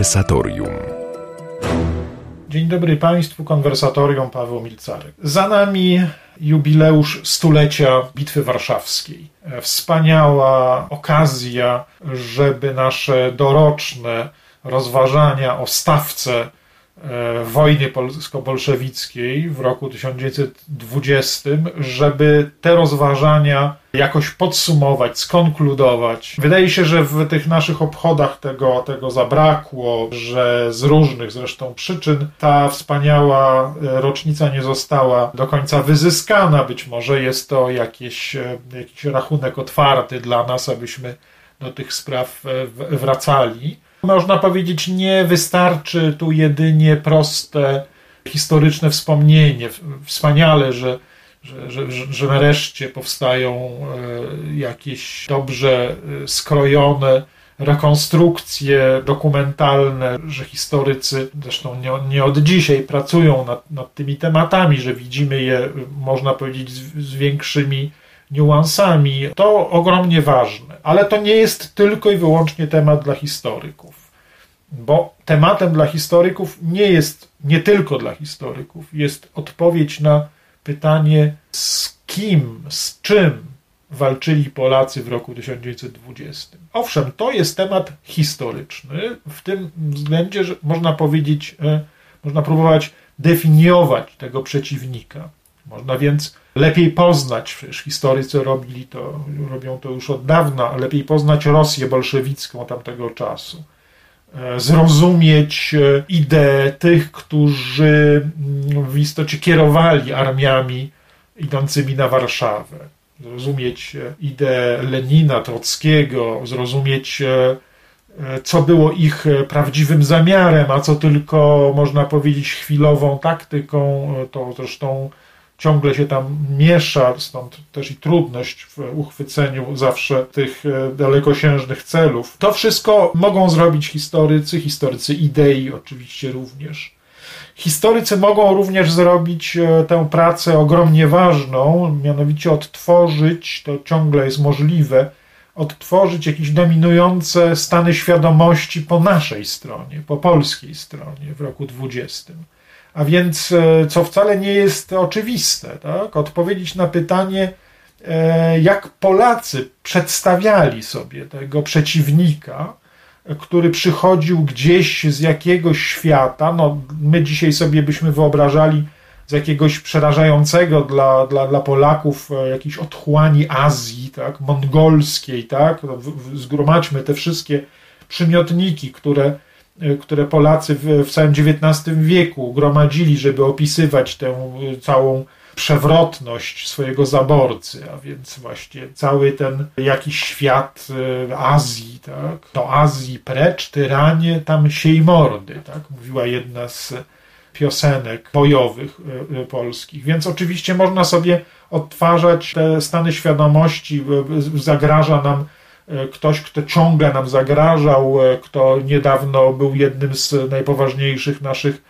Konwersatorium. Dzień dobry Państwu, konwersatorium Paweł Milcarek. Za nami jubileusz stulecia Bitwy Warszawskiej. Wspaniała okazja, żeby nasze doroczne rozważania o stawce E, wojny polsko-bolszewickiej w roku 1920, żeby te rozważania jakoś podsumować, skonkludować. Wydaje się, że w tych naszych obchodach tego, tego zabrakło, że z różnych zresztą przyczyn ta wspaniała e, rocznica nie została do końca wyzyskana. Być może jest to jakieś, e, jakiś rachunek otwarty dla nas, abyśmy do tych spraw wracali. Można powiedzieć, nie wystarczy tu jedynie proste historyczne wspomnienie. Wspaniale, że, że, że, że nareszcie powstają e, jakieś dobrze e, skrojone rekonstrukcje dokumentalne, że historycy, zresztą nie, nie od dzisiaj, pracują nad, nad, tymi tematami, że widzimy je, można powiedzieć, z, z większymi niuansami. To ogromnie ważne, ale to nie jest tylko i wyłącznie temat dla historyków, bo tematem dla historyków nie jest nie tylko dla historyków, jest odpowiedź na pytanie, z kim, z czym walczyli Polacy w roku 1920. Owszem, to jest temat historyczny, w tym względzie, że można powiedzieć, e, można próbować definiować tego przeciwnika. Można więc lepiej poznać, przecież historycy robili to, robią to już od dawna, lepiej poznać Rosję bolszewicką tamtego czasu. E, zrozumieć e, ideę tych, którzy mm, w istocie kierowali armiami idącymi na Warszawę. Zrozumieć e, ideę Lenina, Trockiego, zrozumieć co było ich prawdziwym zamiarem, a co tylko można powiedzieć chwilową taktyką. To zresztą ciągle się tam miesza, stąd też i trudność w uchwyceniu zawsze tych e, dalekosiężnych celów. To wszystko mogą zrobić historycy, historycy idei oczywiście również. Historycy mogą również zrobić e, tę pracę ogromnie ważną, mianowicie odtworzyć, to ciągle jest możliwe, odtworzyć jakieś dominujące stany świadomości po naszej stronie, po polskiej stronie w roku 20. A więc, e, co wcale nie jest oczywiste, tak? odpowiedzieć na pytanie, e, jak Polacy przedstawiali sobie tego przeciwnika, który przychodził gdzieś z jakiegoś świata. No, my dzisiaj sobie byśmy wyobrażali z jakiegoś przerażającego dla, dla, dla Polaków e, jakiejś otchłani Azji, tak, mongolskiej, tak. No, zgromadźmy te wszystkie przymiotniki, które które Polacy w, w całym XIX wieku gromadzili, żeby opisywać tę e, całą przewrotność swojego zaborcy, a więc właśnie cały ten jakiś świat e, Azji, tak? To Azji precz, tyranie, tam siej mordy, tak? Mówiła jedna z piosenek bojowych polskich. Więc oczywiście można sobie odtwarzać te stany świadomości, zagraża nam ktoś, kto ciągle nam zagrażał, e, kto niedawno był jednym z najpoważniejszych naszych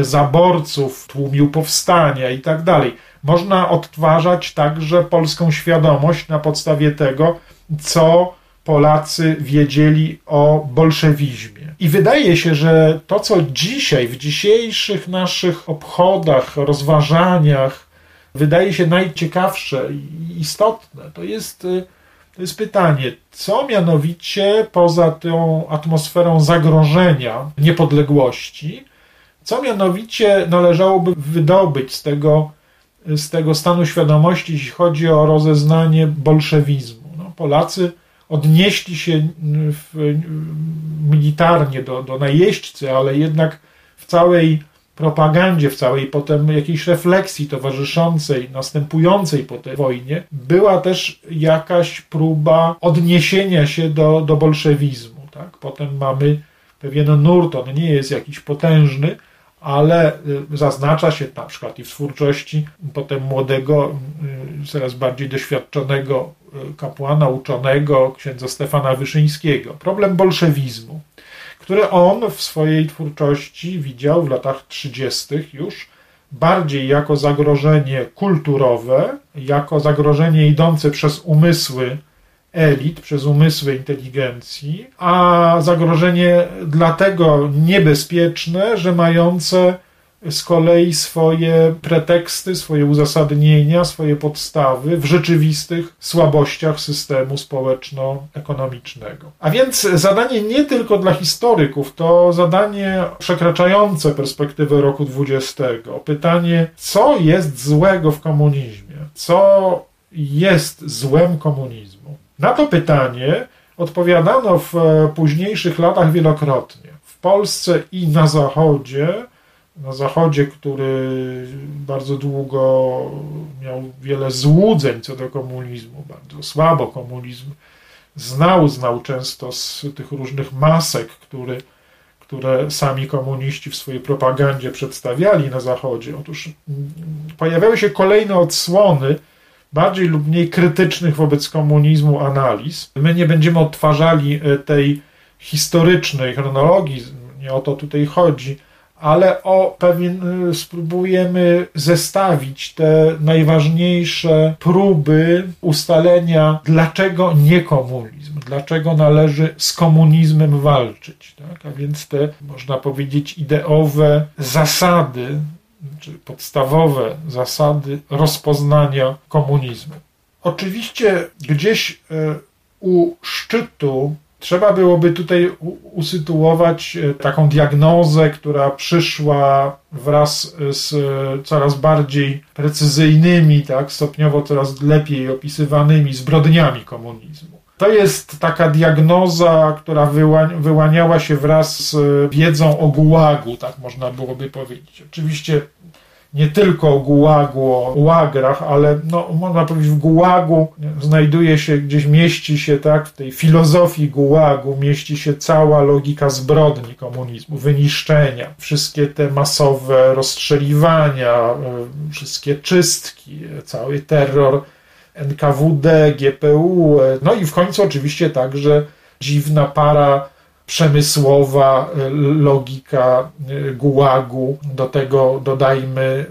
zaborców, tłumił powstania i tak dalej. Można odtwarzać także polską świadomość na podstawie tego, co Polacy wiedzieli o bolszewizmie. I wydaje się, że to, co dzisiaj, w dzisiejszych naszych obchodach, rozważaniach, wydaje się najciekawsze i istotne, to jest e, to jest pytanie, co mianowicie poza tą atmosferą zagrożenia niepodległości, co mianowicie należałoby wydobyć z tego, z tego stanu świadomości, jeśli chodzi o rozeznanie bolszewizmu. No, Polacy odnieśli się w, militarnie do, do najeźdźcy, ale jednak w całej propagandzie, w całej potem jakiejś refleksji towarzyszącej, następującej po tej wojnie, była też jakaś próba odniesienia się do, do bolszewizmu. Tak? Potem mamy pewien nurt, on nie jest jakiś potężny, ale y, zaznacza się na przykład i w twórczości potem młodego, y, coraz bardziej doświadczonego y, kapłana, uczonego, księdza Stefana Wyszyńskiego. Problem bolszewizmu które on w swojej twórczości widział w latach 30. już bardziej jako zagrożenie kulturowe, jako zagrożenie idące przez umysły elit, przez umysły inteligencji, a zagrożenie dlatego niebezpieczne, że mające z kolei swoje preteksty, swoje uzasadnienia, swoje podstawy w rzeczywistych słabościach systemu społeczno-ekonomicznego. A więc zadanie nie tylko dla historyków, to zadanie przekraczające perspektywę roku XX. Pytanie, co jest złego w komunizmie? Co jest złem komunizmu? Na to pytanie odpowiadano w późniejszych latach wielokrotnie. W Polsce i na Zachodzie na Zachodzie, który bardzo długo miał wiele złudzeń co do komunizmu, bardzo słabo komunizm znał, znał często z tych różnych masek, które, które sami komuniści w swojej propagandzie przedstawiali na Zachodzie. Otóż pojawiały się kolejne odsłony bardziej lub mniej krytycznych wobec komunizmu analiz. My nie będziemy odtwarzali e, tej historycznej chronologii, nie o to tutaj chodzi, ale o pewien y, spróbujemy zestawić te najważniejsze próby ustalenia, dlaczego nie komunizm, dlaczego należy z komunizmem walczyć. Tak? A więc te, można powiedzieć, ideowe zasady, czy podstawowe zasady rozpoznania komunizmu. Oczywiście gdzieś y, u szczytu Trzeba byłoby tutaj usytuować e, taką diagnozę, która przyszła wraz z e, coraz bardziej precyzyjnymi, tak, stopniowo coraz lepiej opisywanymi zbrodniami komunizmu. To jest taka diagnoza, która wyłaniała się wraz z wiedzą o gułagu, tak można byłoby powiedzieć. Oczywiście nie tylko Gułagu, o łagrach, ale no, można powiedzieć w Gułagu znajduje się, gdzieś mieści się, tak, w tej filozofii Gułagu mieści się cała logika zbrodni komunizmu, wyniszczenia, wszystkie te masowe rozstrzeliwania, e, wszystkie czystki, cały terror NKWD, GPU, no i w końcu oczywiście także dziwna para przemysłowa y, logika y, gułagu, do tego dodajmy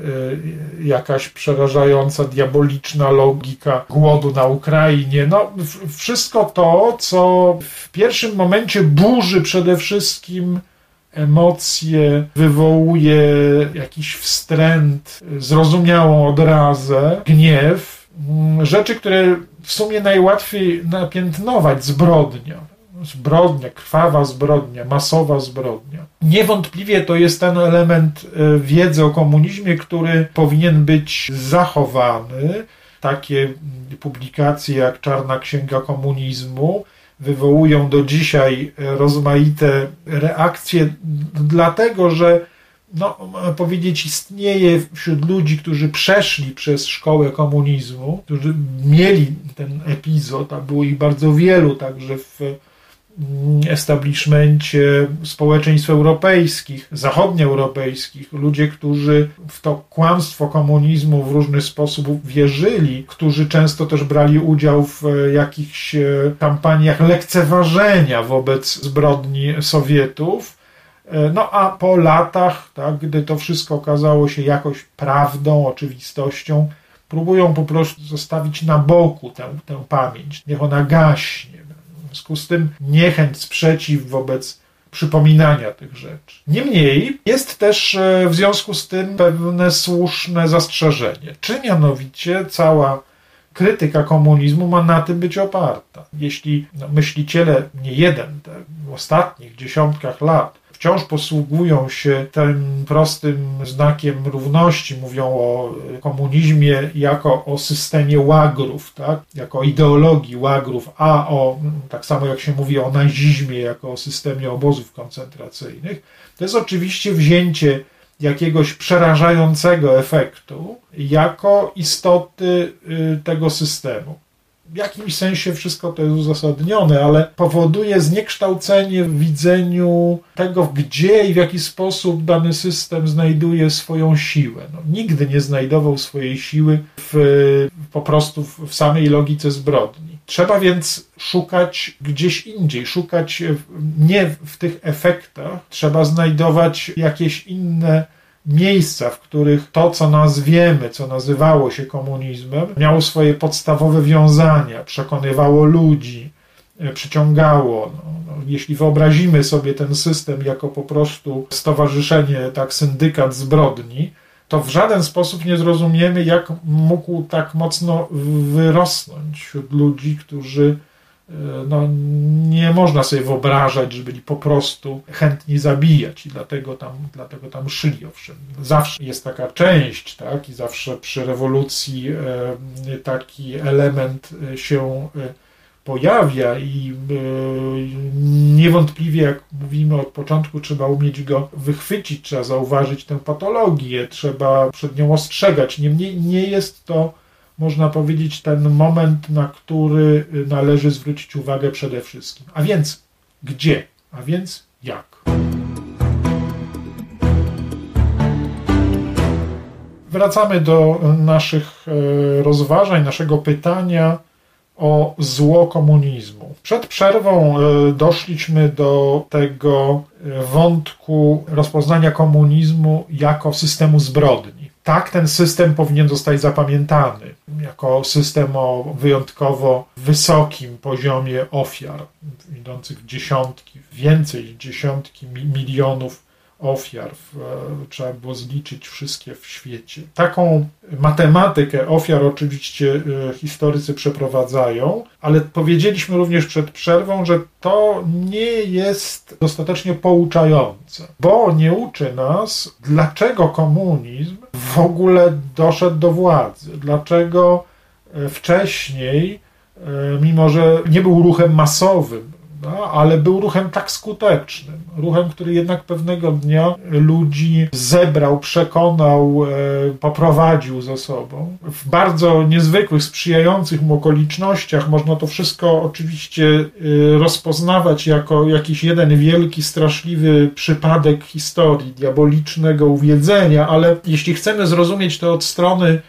y, jakaś przerażająca, diaboliczna logika głodu na Ukrainie. No, wszystko to, co w pierwszym momencie burzy przede wszystkim emocje, wywołuje jakiś wstręt, zrozumiałą odrazę, gniew, mm, rzeczy, które w sumie najłatwiej napiętnować zbrodnią zbrodnia, krwawa zbrodnia, masowa zbrodnia. Niewątpliwie to jest ten element e, wiedzy o komunizmie, który powinien być zachowany. Takie publikacje jak Czarna Księga Komunizmu wywołują do dzisiaj rozmaite reakcje, dlatego że no, powiedzieć, istnieje wśród ludzi, którzy przeszli przez szkołę komunizmu, którzy mieli ten epizod, a było ich bardzo wielu, także w establishmencie społeczeństw europejskich, zachodnioeuropejskich, ludzie, którzy w to kłamstwo komunizmu w różny sposób wierzyli, którzy często też brali udział w jakichś e, kampaniach lekceważenia wobec zbrodni Sowietów. E, no a po latach, tak, gdy to wszystko okazało się jakoś prawdą, oczywistością, próbują po prostu zostawić na boku tę, tę pamięć. Niech ona gaśnie związku z tym niechęć, sprzeciw wobec przypominania tych rzeczy. Niemniej jest też e, w związku z tym pewne słuszne zastrzeżenie. Czy mianowicie cała krytyka komunizmu ma na tym być oparta? Jeśli no, myśliciele, nie jeden, w ostatnich dziesiątkach lat wciąż posługują się tym prostym znakiem równości, mówią o komunizmie jako o systemie łagrów, tak? jako o ideologii łagrów, a o, tak samo jak się mówi o nazizmie, jako o systemie obozów koncentracyjnych, to jest oczywiście wzięcie jakiegoś przerażającego efektu jako istoty y, tego systemu w jakimś sensie wszystko to jest uzasadnione, ale powoduje zniekształcenie w widzeniu tego, gdzie i w jaki sposób dany system znajduje swoją siłę. No, nigdy nie znajdował swojej siły w, po prostu w samej logice zbrodni. Trzeba więc szukać gdzieś indziej, szukać nie w tych efektach, trzeba znajdować jakieś inne miejsca, w których to, co nazwiemy, co nazywało się komunizmem, miało swoje podstawowe wiązania, przekonywało ludzi, e, przyciągało. No, no, jeśli wyobrazimy sobie ten system jako po prostu stowarzyszenie, tak, syndykat zbrodni, to w żaden sposób nie zrozumiemy, jak mógł tak mocno wyrosnąć wśród ludzi, którzy no, nie można sobie wyobrażać, że byli po prostu chętni zabijać i dlatego tam, dlatego tam szli. Owszem, zawsze jest taka część, tak, i zawsze przy rewolucji e, taki element się e, pojawia i niewątpliwie, jak mówimy od początku, trzeba umieć go wychwycić, trzeba zauważyć tę patologię, trzeba przed nią ostrzegać. Niemniej nie jest to, można powiedzieć, ten moment, na który należy zwrócić uwagę przede wszystkim. A więc gdzie? A więc jak? Wracamy do naszych e, rozważań, naszego pytania o zło komunizmu. Przed przerwą doszliśmy do tego wątku rozpoznania komunizmu jako systemu zbrodni. Tak ten system powinien zostać zapamiętany jako system o wyjątkowo wysokim poziomie ofiar, idących w dziesiątki, więcej dziesiątki milionów ofiar, e, trzeba było zliczyć wszystkie w świecie. Taką matematykę ofiar oczywiście e, historycy przeprowadzają, ale powiedzieliśmy również przed przerwą, że to nie jest dostatecznie pouczające, bo nie uczy nas, dlaczego komunizm w ogóle doszedł do władzy, dlaczego e, wcześniej, mimo że nie był ruchem masowym, no, ale był ruchem tak skutecznym, ruchem, który jednak pewnego dnia ludzi zebrał, przekonał, e, poprowadził ze sobą. W bardzo niezwykłych, sprzyjających mu okolicznościach można to wszystko oczywiście e, rozpoznawać jako jakiś jeden wielki, straszliwy przypadek historii, diabolicznego uwiedzenia, ale jeśli chcemy zrozumieć to od strony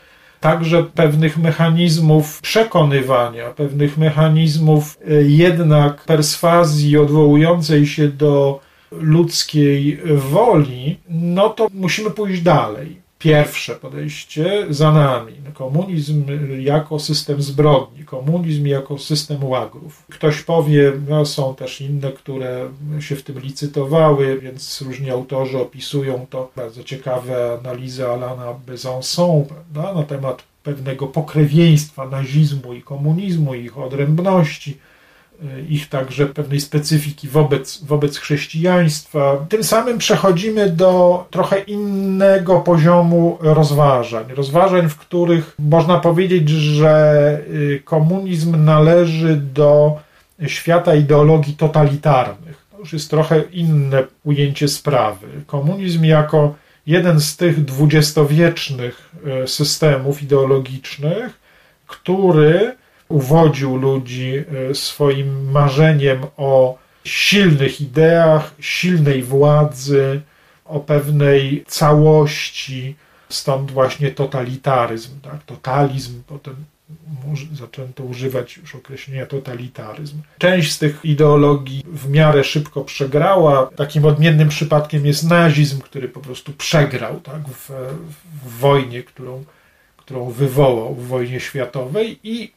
także pewnych mechanizmów przekonywania, pewnych mechanizmów e, jednak perswazji odwołującej się do ludzkiej woli, no to musimy pójść dalej. Pierwsze podejście za nami. Komunizm jako system zbrodni, komunizm jako system łagrów. Ktoś powie, no są też inne, które się w tym licytowały, więc różni autorzy opisują to. Bardzo ciekawe analizy Alana Besançon na temat pewnego pokrewieństwa nazizmu i komunizmu, ich odrębności ich także pewnej specyfiki wobec, wobec chrześcijaństwa. Tym samym przechodzimy do trochę innego poziomu rozważań. Rozważań, w których można powiedzieć, że y, komunizm należy do świata ideologii totalitarnych. To już jest trochę inne ujęcie sprawy. Komunizm jako jeden z tych dwudziestowiecznych y, systemów ideologicznych, który uwodził ludzi e, swoim marzeniem o silnych ideach, silnej władzy, o pewnej całości, stąd właśnie totalitaryzm, tak? totalizm, potem zaczęto używać już określenia totalitaryzm. Część z tych ideologii w miarę szybko przegrała. Takim odmiennym przypadkiem jest nazizm, który po prostu przegrał tak? w, w wojnie, którą, którą wywołał w wojnie światowej i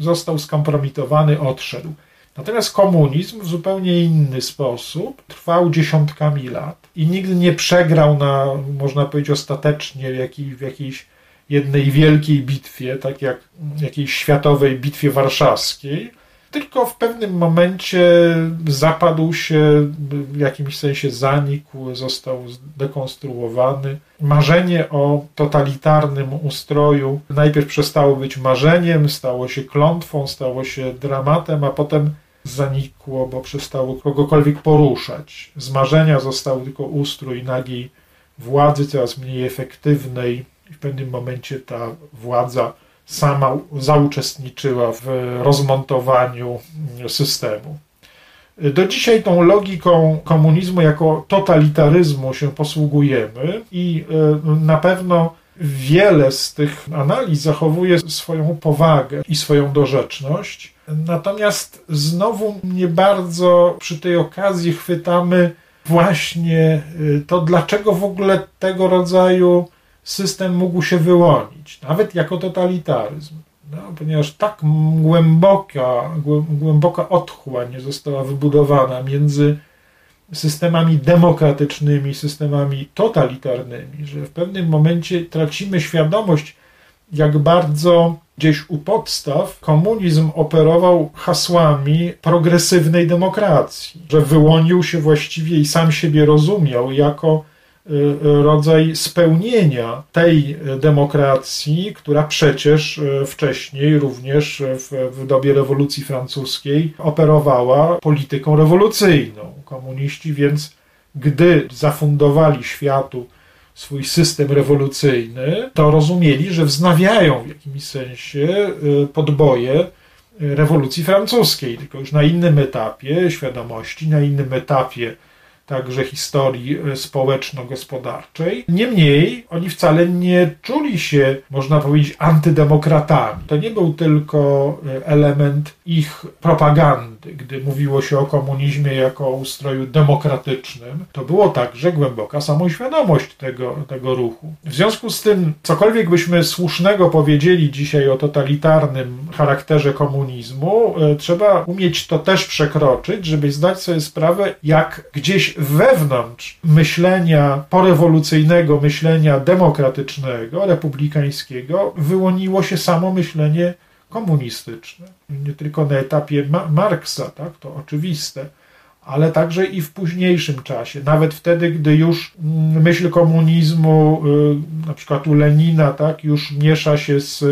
został skompromitowany, odszedł. Natomiast komunizm w zupełnie inny sposób trwał dziesiątkami lat i nigdy nie przegrał na, można powiedzieć, ostatecznie w, jakiej, w jakiejś jednej wielkiej bitwie, tak jak jakiejś światowej bitwie warszawskiej, tylko w pewnym momencie zapadł się, w jakimś sensie zanikł, został zdekonstruowany. Marzenie o totalitarnym ustroju najpierw przestało być marzeniem, stało się klątwą, stało się dramatem, a potem zanikło, bo przestało kogokolwiek poruszać. Z marzenia został tylko ustrój nagiej władzy, coraz mniej efektywnej, w pewnym momencie ta władza sama zauczestniczyła w rozmontowaniu systemu. Do dzisiaj tą logiką komunizmu jako totalitaryzmu się posługujemy i e, na pewno wiele z tych analiz zachowuje swoją powagę i swoją dorzeczność. Natomiast znowu nie bardzo przy tej okazji chwytamy właśnie y, to, dlaczego w ogóle tego rodzaju system mógł się wyłonić, nawet jako totalitaryzm. No, ponieważ tak głęboka, głęboka otchłań została wybudowana między systemami demokratycznymi, systemami totalitarnymi, że w pewnym momencie tracimy świadomość, jak bardzo gdzieś u podstaw komunizm operował hasłami progresywnej demokracji, że wyłonił się właściwie i sam siebie rozumiał jako rodzaj spełnienia tej demokracji, która przecież y, wcześniej, również w, w dobie rewolucji francuskiej, operowała polityką rewolucyjną. Komuniści więc, gdy zafundowali światu swój system rewolucyjny, to rozumieli, że wznawiają w jakimś sensie y, podboje y, rewolucji francuskiej, tylko już na innym etapie świadomości, na innym etapie także historii e, społeczno-gospodarczej. Niemniej oni wcale nie czuli się, można powiedzieć, antydemokratami. To nie był tylko e, element ich propagandy, gdy mówiło się o komunizmie jako o ustroju demokratycznym. To było także głęboka samoświadomość tego, tego ruchu. W związku z tym, cokolwiek byśmy słusznego powiedzieli dzisiaj o totalitarnym charakterze komunizmu, e, trzeba umieć to też przekroczyć, żeby zdać sobie sprawę, jak gdzieś wewnątrz myślenia porewolucyjnego, myślenia demokratycznego, republikańskiego, wyłoniło się samo myślenie komunistyczne. Nie tylko na etapie Ma Marksa, tak, to oczywiste, ale także i w późniejszym czasie. Nawet wtedy, gdy już mm, myśl komunizmu, y, na przykład u Lenina, tak, już miesza się z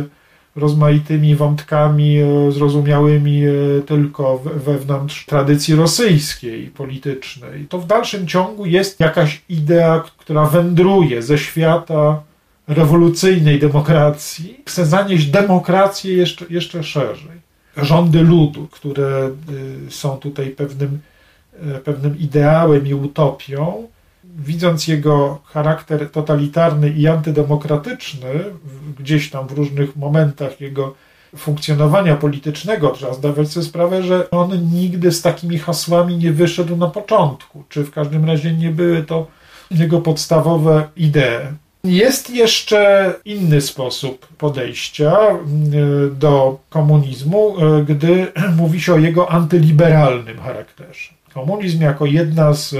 rozmaitymi wątkami e, zrozumiałymi e, tylko wewnątrz tradycji rosyjskiej politycznej. To w dalszym ciągu jest jakaś idea, która wędruje ze świata rewolucyjnej demokracji, chce zanieść demokrację jeszcze, jeszcze szerzej. Rządy ludu, które y, są tutaj pewnym, e, pewnym ideałem i utopią, widząc jego charakter totalitarny i antydemokratyczny, gdzieś tam w różnych momentach jego funkcjonowania politycznego, trzeba zdawać sobie sprawę, że on nigdy z takimi hasłami nie wyszedł na początku, czy w każdym razie nie były to jego podstawowe idee. Jest jeszcze inny sposób podejścia e, do komunizmu, e, gdy mówi się o jego antyliberalnym charakterze. Komunizm jako jedna z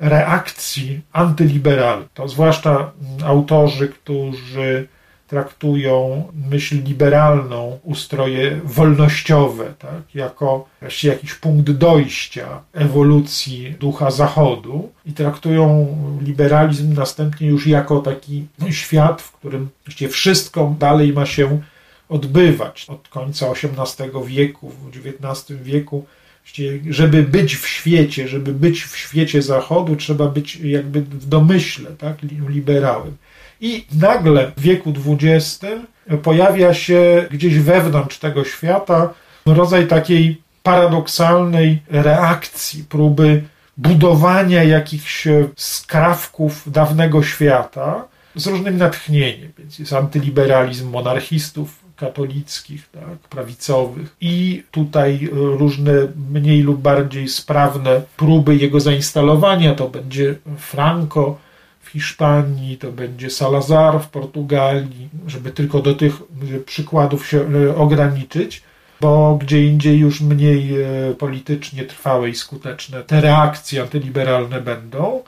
reakcji antyliberalnych. To zwłaszcza autorzy, którzy traktują myśl liberalną, ustroje wolnościowe, tak, jako właściwie jakiś punkt dojścia ewolucji ducha Zachodu i traktują liberalizm następnie już jako taki świat, w którym właściwie wszystko dalej ma się odbywać. Od końca XVIII wieku, XIX wieku żeby być w świecie, żeby być w świecie Zachodu, trzeba być jakby w domyśle, tak, liberałem. I nagle w wieku XX pojawia się gdzieś wewnątrz tego świata rodzaj takiej paradoksalnej reakcji, próby budowania jakichś skrawków dawnego świata z różnym natchnieniem. Więc jest antyliberalizm monarchistów, katolickich, tak, prawicowych i tutaj e, różne mniej lub bardziej sprawne próby jego zainstalowania. To będzie Franco w Hiszpanii, to będzie Salazar w Portugalii, żeby tylko do tych e, przykładów się e, ograniczyć bo gdzie indziej już mniej politycznie trwałe i skuteczne te reakcje antyliberalne będą,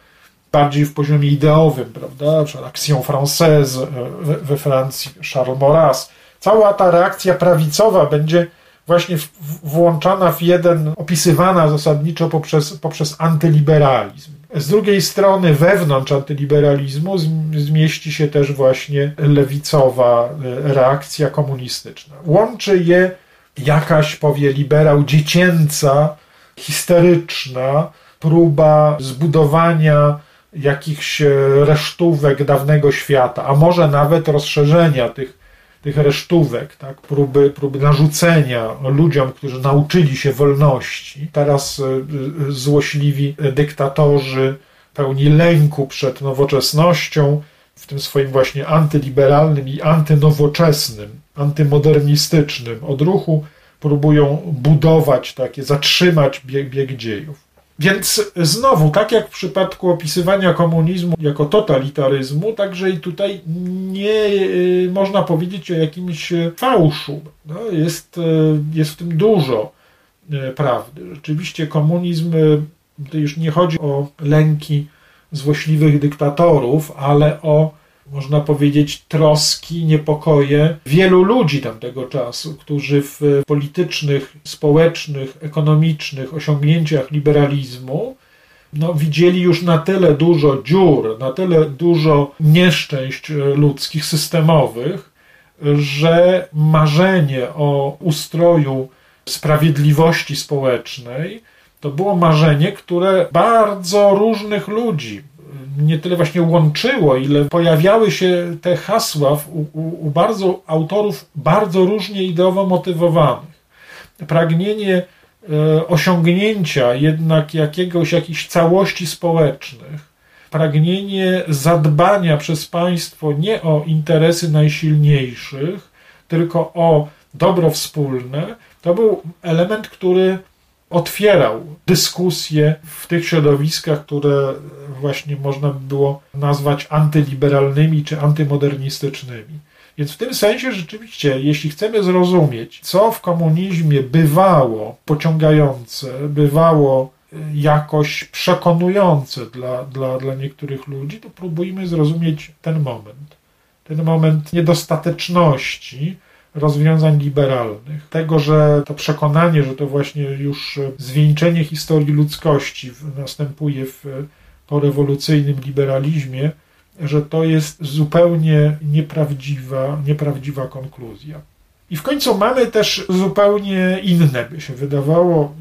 bardziej w poziomie ideowym, prawda, Action Française we Francji, Charles Maurras, cała ta reakcja prawicowa będzie właśnie włączana w jeden, opisywana zasadniczo poprzez, poprzez antyliberalizm. Z drugiej strony, wewnątrz antyliberalizmu zmieści się też właśnie lewicowa e, reakcja komunistyczna. Łączy je jakaś, powie liberał, dziecięca, histeryczna próba zbudowania jakichś e, resztówek dawnego świata, a może nawet rozszerzenia tych tych resztówek, tak, próby, próby narzucenia ludziom, którzy nauczyli się wolności. Teraz e, e, złośliwi dyktatorzy pełni lęku przed nowoczesnością, w tym swoim właśnie antyliberalnym i antynowoczesnym, antymodernistycznym odruchu próbują budować takie, zatrzymać bieg, bieg dziejów. Więc znowu, tak jak w przypadku opisywania komunizmu jako totalitaryzmu, także i tutaj nie y, można powiedzieć o jakimś fałszu. No, jest, y, jest w tym dużo y, prawdy. Rzeczywiście komunizm, to już nie chodzi o lęki złośliwych dyktatorów, ale o można powiedzieć, troski, niepokoje wielu ludzi tamtego czasu, którzy w politycznych, społecznych, ekonomicznych osiągnięciach liberalizmu no, widzieli już na tyle dużo dziur, na tyle dużo nieszczęść ludzkich, systemowych, że marzenie o ustroju sprawiedliwości społecznej to było marzenie, które bardzo różnych ludzi, nie tyle właśnie łączyło, ile pojawiały się te hasła u, u, u bardzo autorów bardzo różnie ideowo motywowanych. Pragnienie e, osiągnięcia jednak jakiegoś, jakichś całości społecznych, pragnienie zadbania przez państwo nie o interesy najsilniejszych, tylko o dobro wspólne, to był element, który otwierał dyskusje w tych środowiskach, które właśnie można by było nazwać antyliberalnymi czy antymodernistycznymi. Więc w tym sensie rzeczywiście, jeśli chcemy zrozumieć, co w komunizmie bywało pociągające, bywało y, jakoś przekonujące dla, dla, dla niektórych ludzi, to próbujmy zrozumieć ten moment. Ten moment niedostateczności, rozwiązań liberalnych. Tego, że to przekonanie, że to właśnie już zwieńczenie historii ludzkości następuje w porewolucyjnym liberalizmie, że to jest zupełnie nieprawdziwa, nieprawdziwa konkluzja. I w końcu mamy też zupełnie inne, by się wydawało,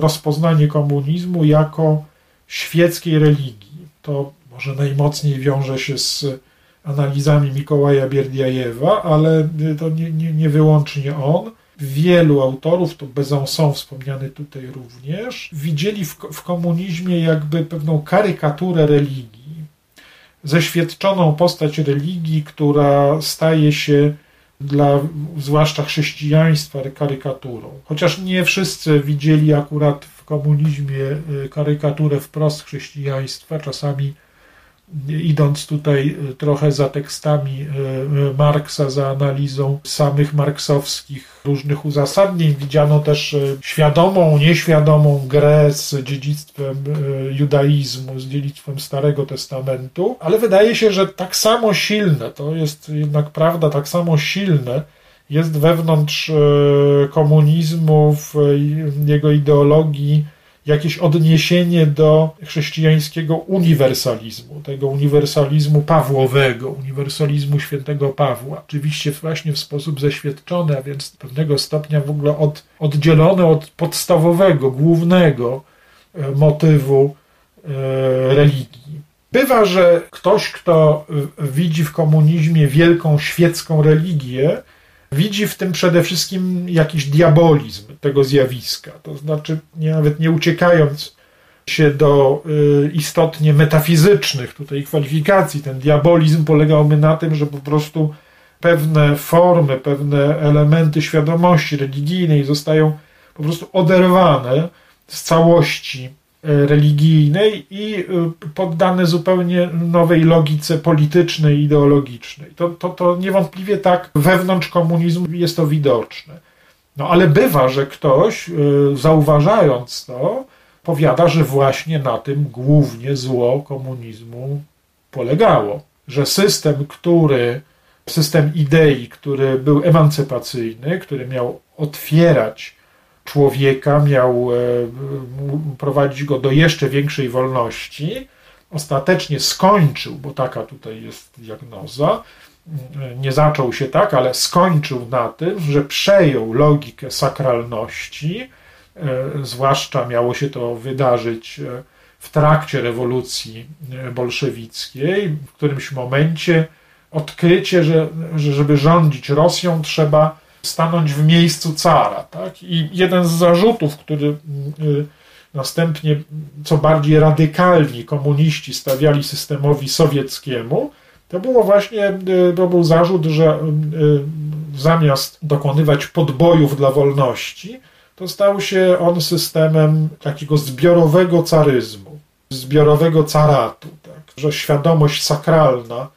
rozpoznanie komunizmu jako świeckiej religii. To może najmocniej wiąże się z analizami Mikołaja Bierdiajewa, ale to nie, nie, nie wyłącznie on. Wielu autorów, to Besançon wspomniany tutaj również, widzieli w, w komunizmie jakby pewną karykaturę religii, zeświadczoną postać religii, która staje się dla zwłaszcza chrześcijaństwa karykaturą. Chociaż nie wszyscy widzieli akurat w komunizmie y, karykaturę wprost chrześcijaństwa, czasami idąc tutaj e, trochę za tekstami e, e, Marksa, za analizą samych marksowskich różnych uzasadnień, widziano też świadomą, nieświadomą grę z dziedzictwem judaizmu, z dziedzictwem Starego Testamentu, ale wydaje się, że tak samo silne, to jest jednak prawda, tak samo silne jest wewnątrz komunizmu, w jego ideologii, jakieś odniesienie do chrześcijańskiego uniwersalizmu, tego uniwersalizmu Pawłowego, uniwersalizmu świętego Pawła. Oczywiście właśnie w sposób zeświadczony, a więc pewnego stopnia w ogóle od, od podstawowego, głównego e, motywu e, religii. Bywa, że ktoś, kto widzi w komunizmie wielką świecką religię, widzi w tym przede wszystkim jakiś diabolizm tego zjawiska. To znaczy, nie, nawet nie uciekając się do y, istotnie metafizycznych tutaj kwalifikacji, ten diabolizm polegałby na tym, że po prostu pewne formy, pewne elementy świadomości religijnej zostają po prostu oderwane z całości religijnej i y, poddane zupełnie nowej logice politycznej ideologicznej. To, to, to niewątpliwie tak wewnątrz komunizmu jest to widoczne. No ale bywa, że ktoś, y, zauważając to, powiada, że właśnie na tym głównie zło komunizmu polegało. Że system, który, system idei, który był emancypacyjny, który miał otwierać człowieka, miał e, prowadzić go do jeszcze większej wolności, ostatecznie skończył, bo taka tutaj jest diagnoza, nie zaczął się tak, ale skończył na tym, że przejął logikę sakralności, e, zwłaszcza miało się to wydarzyć e, w trakcie rewolucji bolszewickiej, w którymś momencie odkrycie, że, że żeby rządzić Rosją trzeba stanąć w miejscu cara. Tak? I jeden z zarzutów, który y, następnie co bardziej radykalni komuniści stawiali systemowi sowieckiemu, to było właśnie, y, to był zarzut, że y, zamiast dokonywać podbojów dla wolności, to stał się on systemem takiego zbiorowego caryzmu, zbiorowego caratu, tak? że świadomość sakralna,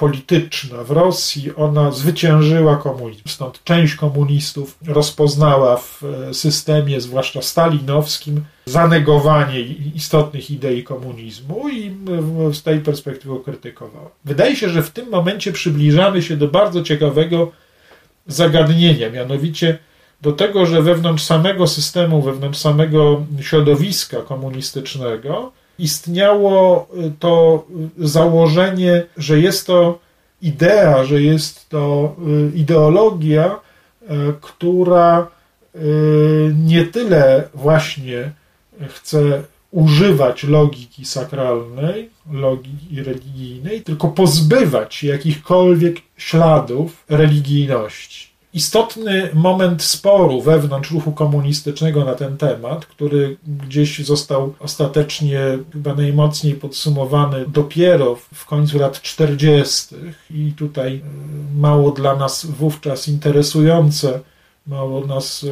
polityczna w Rosji, ona zwyciężyła komunizm. Stąd część komunistów rozpoznała w systemie, zwłaszcza stalinowskim, zanegowanie istotnych idei komunizmu i z tej perspektywy krytykowała. Wydaje się, że w tym momencie przybliżamy się do bardzo ciekawego zagadnienia, mianowicie do tego, że wewnątrz samego systemu, wewnątrz samego środowiska komunistycznego istniało to założenie, że jest to idea, że jest to y, ideologia, y, która y, nie tyle właśnie chce używać logiki sakralnej, logiki religijnej, tylko pozbywać jakichkolwiek śladów religijności. Istotny moment sporu wewnątrz ruchu komunistycznego na ten temat, który gdzieś został ostatecznie chyba najmocniej podsumowany dopiero w końcu lat 40. i tutaj e, mało dla nas wówczas interesujące mało nas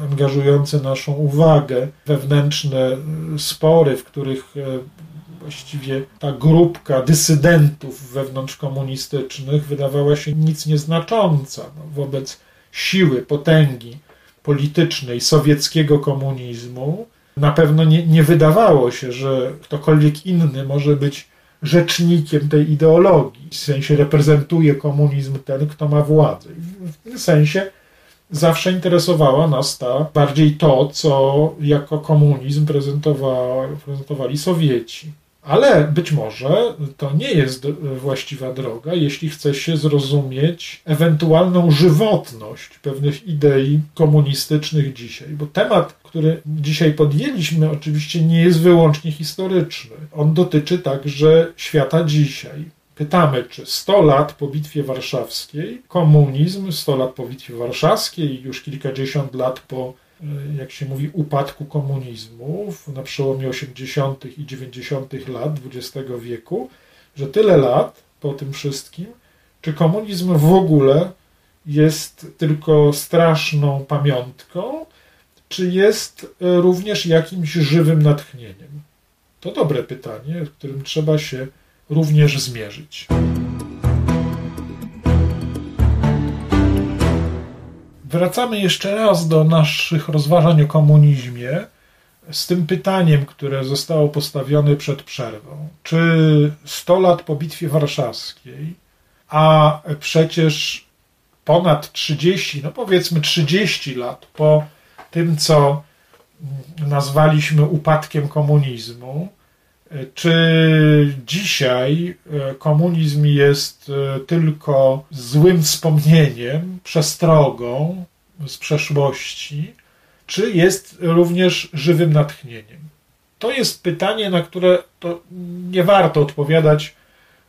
e, angażujące naszą uwagę, wewnętrzne e, spory, w których właściwie ta grupka dysydentów wewnątrzkomunistycznych wydawała się nic nieznacząca no, wobec siły, potęgi politycznej sowieckiego komunizmu. Na pewno nie, nie wydawało się, że ktokolwiek inny może być rzecznikiem tej ideologii, w sensie reprezentuje komunizm ten, kto ma władzę. W tym sensie zawsze interesowała nas ta bardziej to, co jako komunizm prezentowali Sowieci. Ale być może to nie jest właściwa droga, jeśli chce się zrozumieć ewentualną żywotność pewnych idei komunistycznych dzisiaj. Bo temat, który dzisiaj podjęliśmy, oczywiście nie jest wyłącznie historyczny. On dotyczy także świata dzisiaj. Pytamy, czy 100 lat po Bitwie Warszawskiej, komunizm, 100 lat po Bitwie Warszawskiej, już kilkadziesiąt lat po, jak się mówi, upadku komunizmu na przełomie 80. i 90. lat XX wieku, że tyle lat po tym wszystkim, czy komunizm w ogóle jest tylko straszną pamiątką, czy jest e, również jakimś żywym natchnieniem? To dobre pytanie, w którym trzeba się również zmierzyć. Wracamy jeszcze raz do naszych rozważań o komunizmie z tym pytaniem, które zostało postawione przed przerwą. Czy 100 lat po Bitwie Warszawskiej, a przecież ponad 30, no powiedzmy 30 lat po tym, co nazwaliśmy upadkiem komunizmu, czy dzisiaj e, komunizm jest e, tylko złym wspomnieniem, przestrogą z przeszłości, czy jest również żywym natchnieniem? To jest pytanie, na które to nie warto odpowiadać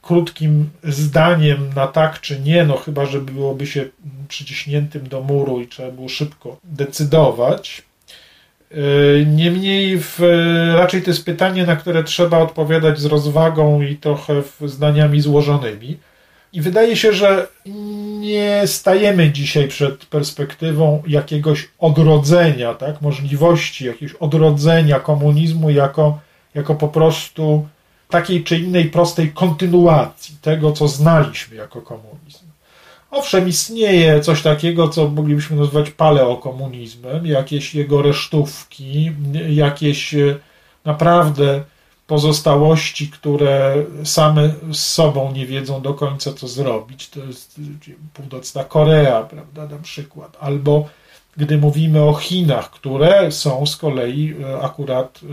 krótkim zdaniem na tak czy nie, no chyba, że byłoby się przyciśniętym do muru i trzeba było szybko decydować. E, niemniej w, raczej to jest pytanie, na które trzeba odpowiadać z rozwagą i trochę zdaniami złożonymi. I wydaje się, że nie stajemy dzisiaj przed perspektywą jakiegoś odrodzenia, tak? możliwości jakiegoś odrodzenia komunizmu jako, jako po prostu takiej czy innej prostej kontynuacji tego, co znaliśmy jako komunizm. Owszem, istnieje coś takiego, co moglibyśmy nazwać paleokomunizmem, jakieś jego resztówki, jakieś e, naprawdę pozostałości, które same z sobą nie wiedzą do końca, co zrobić. To jest północna Korea, prawda, na przykład. Albo gdy mówimy o Chinach, które są z kolei e, akurat e,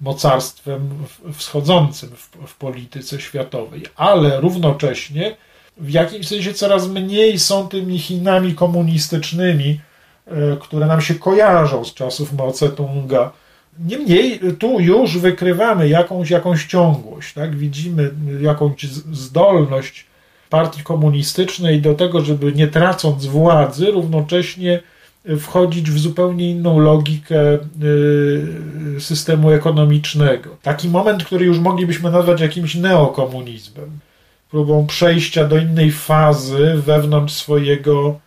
mocarstwem wschodzącym w, w polityce światowej, ale równocześnie w jakimś sensie coraz mniej są tymi Chinami komunistycznymi, e, które nam się kojarzą z czasów Mao Tse-tunga. Niemniej tu już wykrywamy jakąś, jakąś ciągłość, tak? widzimy jakąś zdolność partii komunistycznej do tego, żeby nie tracąc władzy, równocześnie wchodzić w zupełnie inną logikę e, systemu ekonomicznego. Taki moment, który już moglibyśmy nazwać jakimś neokomunizmem próbą przejścia do innej fazy wewnątrz swojego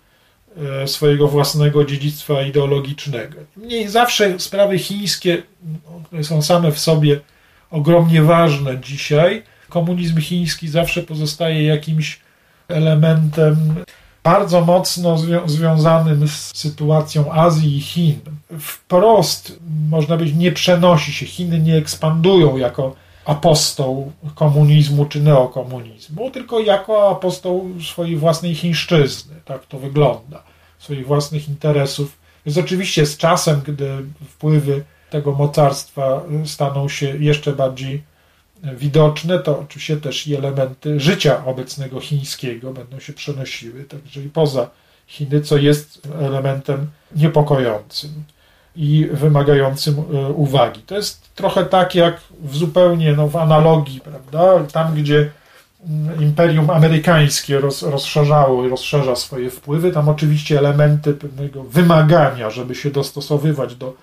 e, swojego własnego dziedzictwa ideologicznego. Niemniej zawsze sprawy chińskie, które są same w sobie ogromnie ważne dzisiaj, komunizm chiński zawsze pozostaje jakimś elementem bardzo mocno zwią związanym z sytuacją Azji i Chin. Wprost, można powiedzieć, nie przenosi się. Chiny nie ekspandują jako apostoł komunizmu czy neokomunizmu, tylko jako apostoł swojej własnej chińszczyzny. Tak to wygląda. Swoich własnych interesów. Więc oczywiście z czasem, gdy wpływy tego mocarstwa staną się jeszcze bardziej widoczne, to oczywiście też i elementy życia obecnego chińskiego będą się przenosiły, także i poza Chiny, co jest elementem niepokojącym i wymagającym e, uwagi. To jest trochę tak jak w zupełnie no, w analogii, prawda? Tam, gdzie mm, imperium amerykańskie roz, rozszerzało i rozszerza swoje wpływy, tam oczywiście elementy pewnego wymagania, żeby się dostosowywać do,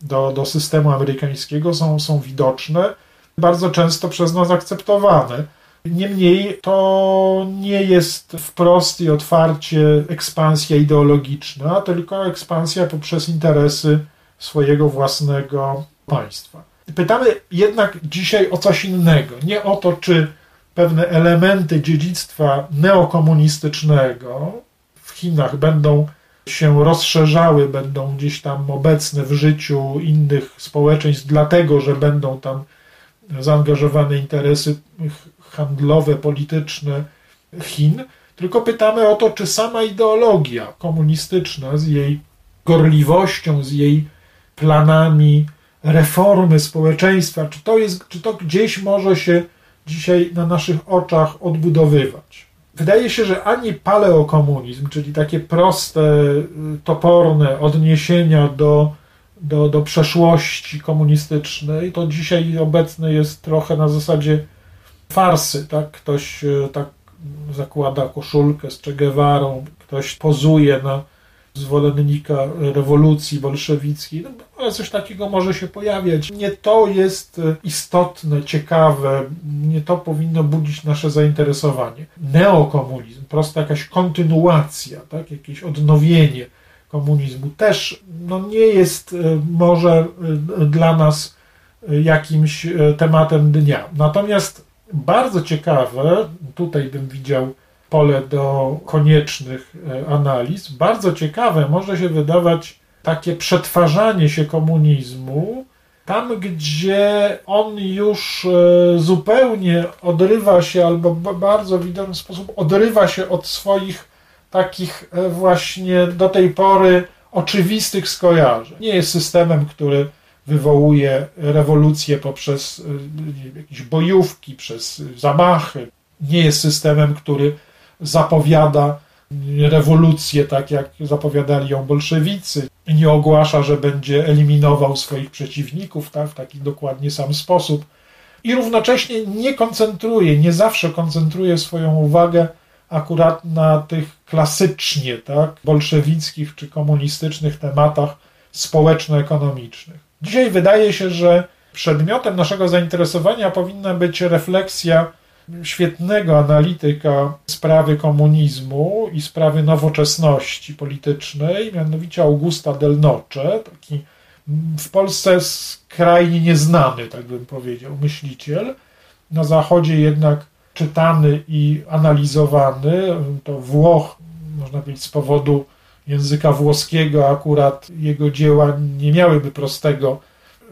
do, do systemu amerykańskiego są, są widoczne bardzo często przez nas akceptowane. Niemniej to nie jest wprost i otwarcie ekspansja ideologiczna, tylko ekspansja poprzez interesy swojego własnego państwa. Pytamy jednak dzisiaj o coś innego. Nie o to, czy pewne elementy dziedzictwa neokomunistycznego w Chinach będą się rozszerzały, będą gdzieś tam obecne w życiu innych społeczeństw, dlatego że będą tam zaangażowane interesy handlowe, polityczne Chin, tylko pytamy o to, czy sama ideologia komunistyczna z jej gorliwością, z jej planami reformy społeczeństwa, czy to, jest, czy to gdzieś może się dzisiaj na naszych oczach odbudowywać. Wydaje się, że ani paleokomunizm, czyli takie proste, toporne odniesienia do do, do przeszłości komunistycznej, to dzisiaj obecne jest trochę na zasadzie farsy, tak? Ktoś e, tak zakłada koszulkę z Che Guevarą, ktoś pozuje na zwolennika rewolucji bolszewickiej, no, ale coś takiego może się pojawiać. Nie to jest e, istotne, ciekawe, nie to powinno budzić nasze zainteresowanie. Neokomunizm, prosta jakaś kontynuacja, tak? jakieś odnowienie komunizmu też no, nie jest e, może dla nas jakimś tematem dnia. Natomiast bardzo ciekawe, tutaj bym widział pole do koniecznych analiz, bardzo ciekawe może się wydawać takie przetwarzanie się komunizmu tam, gdzie on już zupełnie odrywa się, albo bardzo widoczny sposób odrywa się od swoich takich e, właśnie do tej pory oczywistych skojarzeń. Nie jest systemem, który wywołuje rewolucję poprzez e, jakieś bojówki, przez zamachy. Nie jest systemem, który zapowiada rewolucję, tak jak zapowiadali ją bolszewicy. Nie ogłasza, że będzie eliminował swoich przeciwników tak, w taki dokładnie sam sposób. I równocześnie nie koncentruje, nie zawsze koncentruje swoją uwagę akurat na tych klasycznie tak, bolszewickich czy komunistycznych tematach społeczno-ekonomicznych. Dzisiaj wydaje się, że przedmiotem naszego zainteresowania powinna być refleksja świetnego analityka sprawy komunizmu i sprawy nowoczesności politycznej, mianowicie Augusta del Noce, taki w Polsce skrajnie nieznany, tak bym powiedział, myśliciel. Na Zachodzie jednak czytany i analizowany. To Włoch, można powiedzieć, z powodu języka włoskiego, akurat jego dzieła nie miałyby prostego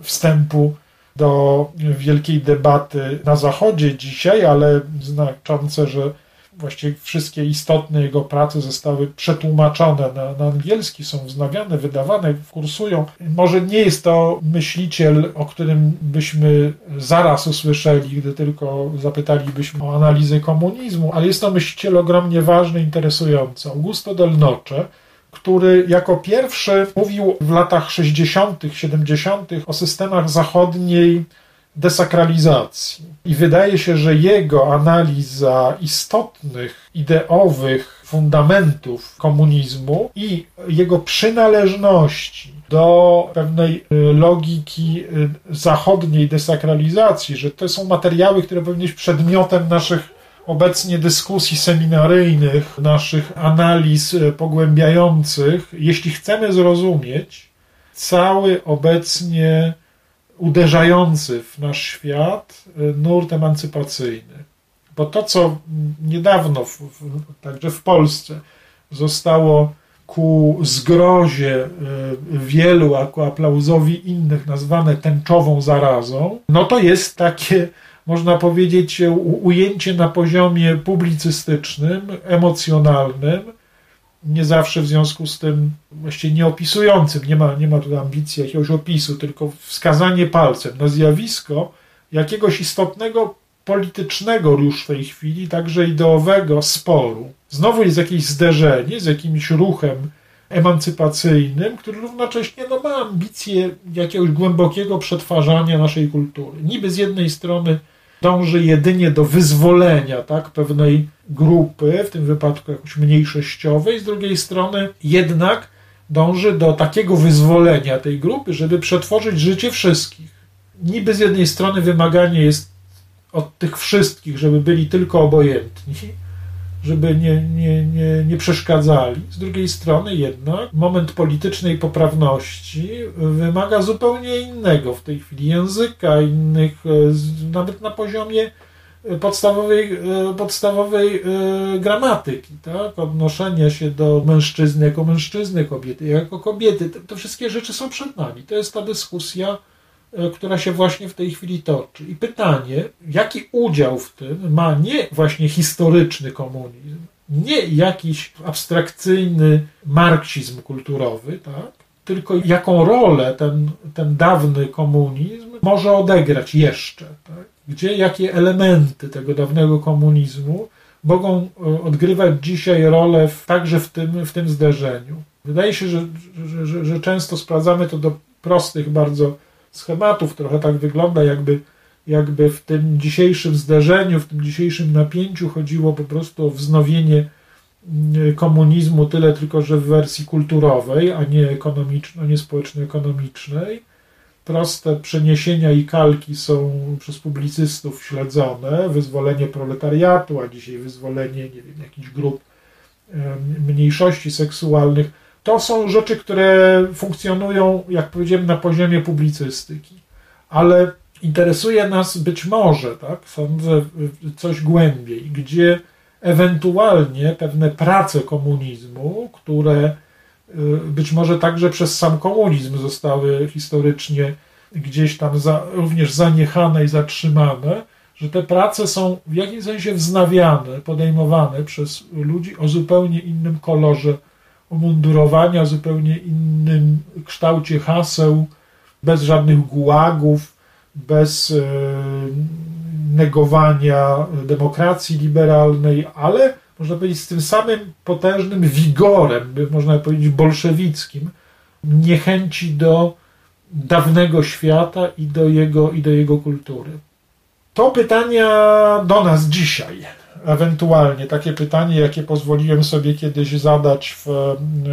wstępu do wielkiej debaty na Zachodzie dzisiaj, ale znaczące, że właściwie wszystkie istotne jego prace zostały przetłumaczone na, na angielski, są wznawiane, wydawane, kursują. Może nie jest to myśliciel, o którym byśmy zaraz usłyszeli, gdy tylko zapytalibyśmy o analizę komunizmu, ale jest to myśliciel ogromnie ważny, interesujący. Augusto del Noce, który jako pierwszy mówił w latach 60., 70. o systemach zachodniej desakralizacji. I wydaje się, że jego analiza istotnych, ideowych fundamentów komunizmu i jego przynależności do pewnej y, logiki y, zachodniej desakralizacji, że to są materiały, które powinny być przedmiotem naszych obecnie dyskusji seminaryjnych, naszych analiz e, pogłębiających, jeśli chcemy zrozumieć cały obecnie uderzający w nasz świat e, nurt emancypacyjny. Bo to, co niedawno, w, w, także w Polsce, zostało ku zgrozie e, wielu, a ku aplauzowi innych nazwane tęczową zarazą, no to jest takie, można powiedzieć, ujęcie na poziomie publicystycznym, emocjonalnym, nie zawsze w związku z tym właściwie nie opisującym, nie ma, nie ma tutaj ambicji jakiegoś opisu, tylko wskazanie palcem na zjawisko jakiegoś istotnego politycznego już w tej chwili, także ideowego sporu. Znowu jest jakieś zderzenie z jakimś ruchem emancypacyjnym, który równocześnie no, ma ambicje jakiegoś głębokiego przetwarzania naszej kultury. Niby z jednej strony dąży jedynie do wyzwolenia tak, pewnej grupy, w tym wypadku jakoś mniejszościowej, z drugiej strony jednak dąży do takiego wyzwolenia tej grupy, żeby przetworzyć życie wszystkich. Niby z jednej strony wymaganie jest od tych wszystkich, żeby byli tylko obojętni, żeby nie, nie, nie, nie przeszkadzali. Z drugiej strony jednak moment politycznej poprawności wymaga zupełnie innego w tej chwili języka, innych, e, nawet na poziomie podstawowej, e, podstawowej e, gramatyki, tak? odnoszenia się do mężczyzny jako mężczyzny, kobiety jako kobiety. Te, wszystkie rzeczy są przed nami. To jest ta dyskusja, która się właśnie w tej chwili toczy. I pytanie, jaki udział w tym ma nie właśnie historyczny komunizm, nie jakiś abstrakcyjny marksizm kulturowy, tak? tylko jaką rolę ten, ten dawny komunizm może odegrać jeszcze. Tak? Gdzie jakie elementy tego dawnego komunizmu mogą e, odgrywać dzisiaj rolę w, także w tym, w tym zderzeniu. Wydaje się, że, że, że, że często sprawdzamy to do prostych bardzo schematów. Trochę tak wygląda, jakby, jakby w tym dzisiejszym zderzeniu, w tym dzisiejszym napięciu chodziło po prostu o wznowienie mm, komunizmu, tyle tylko, że w wersji kulturowej, a nie ekonomicznej, nie społeczno-ekonomicznej. Proste przeniesienia i kalki są przez publicystów śledzone. Wyzwolenie proletariatu, a dzisiaj wyzwolenie nie wiem, jakichś grup mniejszości seksualnych to są rzeczy, które funkcjonują, jak powiedziałem, na poziomie publicystyki, ale interesuje nas być może, tak, sądzę, coś głębiej, gdzie ewentualnie pewne prace komunizmu, które y, być może także przez sam komunizm zostały historycznie gdzieś tam za, również zaniechane i zatrzymane, że te prace są w jakimś sensie wznawiane, podejmowane przez ludzi o zupełnie innym kolorze umundurowania, zupełnie innym kształcie haseł, bez żadnych gułagów, bez e, negowania demokracji liberalnej, ale można powiedzieć z tym samym potężnym wigorem, można powiedzieć bolszewickim, niechęci do dawnego świata i do jego, i do jego kultury. To pytania do nas dzisiaj ewentualnie takie pytanie, jakie pozwoliłem sobie kiedyś zadać w,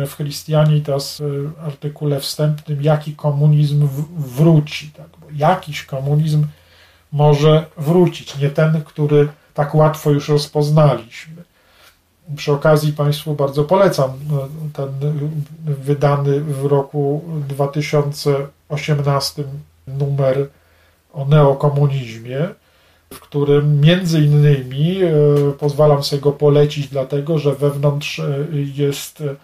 w Christianitas artykule wstępnym, jaki komunizm wróci, tak? bo jakiś komunizm może wrócić, nie ten, który tak łatwo już rozpoznaliśmy. Przy okazji Państwu bardzo polecam no, ten wydany w roku 2018 numer o neokomunizmie w którym między innymi e, pozwalam sobie go polecić, dlatego że wewnątrz e, jest e,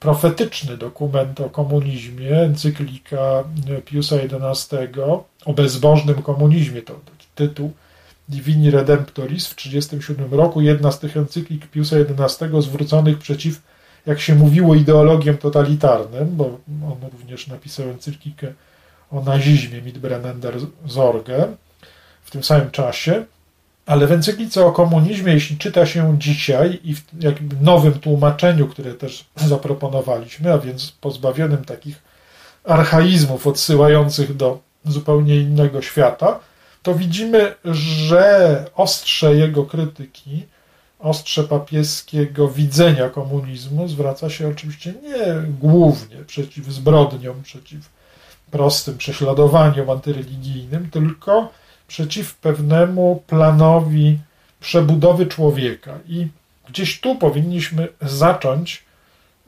profetyczny dokument o komunizmie, encyklika Piusa XI o bezbożnym komunizmie, to tytuł Divini Redemptoris w 1937 roku, jedna z tych encyklik Piusa XI zwróconych przeciw, jak się mówiło, ideologiom totalitarnym, bo on również napisał encyklikę o nazizmie Mitbrennender Zorge, w tym samym czasie, ale w encyklice o komunizmie, jeśli czyta się dzisiaj i w nowym tłumaczeniu, które też zaproponowaliśmy, a więc pozbawionym takich archaizmów odsyłających do zupełnie innego świata, to widzimy, że ostrze jego krytyki, ostrze papieskiego widzenia komunizmu zwraca się oczywiście nie głównie przeciw zbrodniom, przeciw prostym prześladowaniom antyreligijnym, tylko przeciw pewnemu planowi przebudowy człowieka. I gdzieś tu powinniśmy zacząć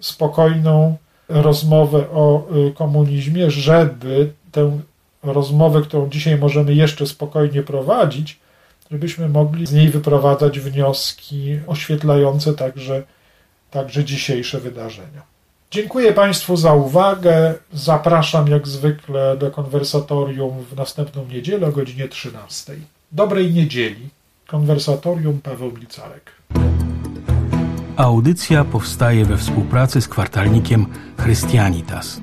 spokojną rozmowę o y, komunizmie, żeby tę rozmowę, którą dzisiaj możemy jeszcze spokojnie prowadzić, żebyśmy mogli z niej wyprowadzać wnioski oświetlające także, także dzisiejsze wydarzenia. Dziękuję Państwu za uwagę. Zapraszam jak zwykle do konwersatorium w następną niedzielę o godzinie 13. Dobrej niedzieli. Konwersatorium Paweł Milcarek. Audycja powstaje we współpracy z kwartalnikiem Chrystianitas.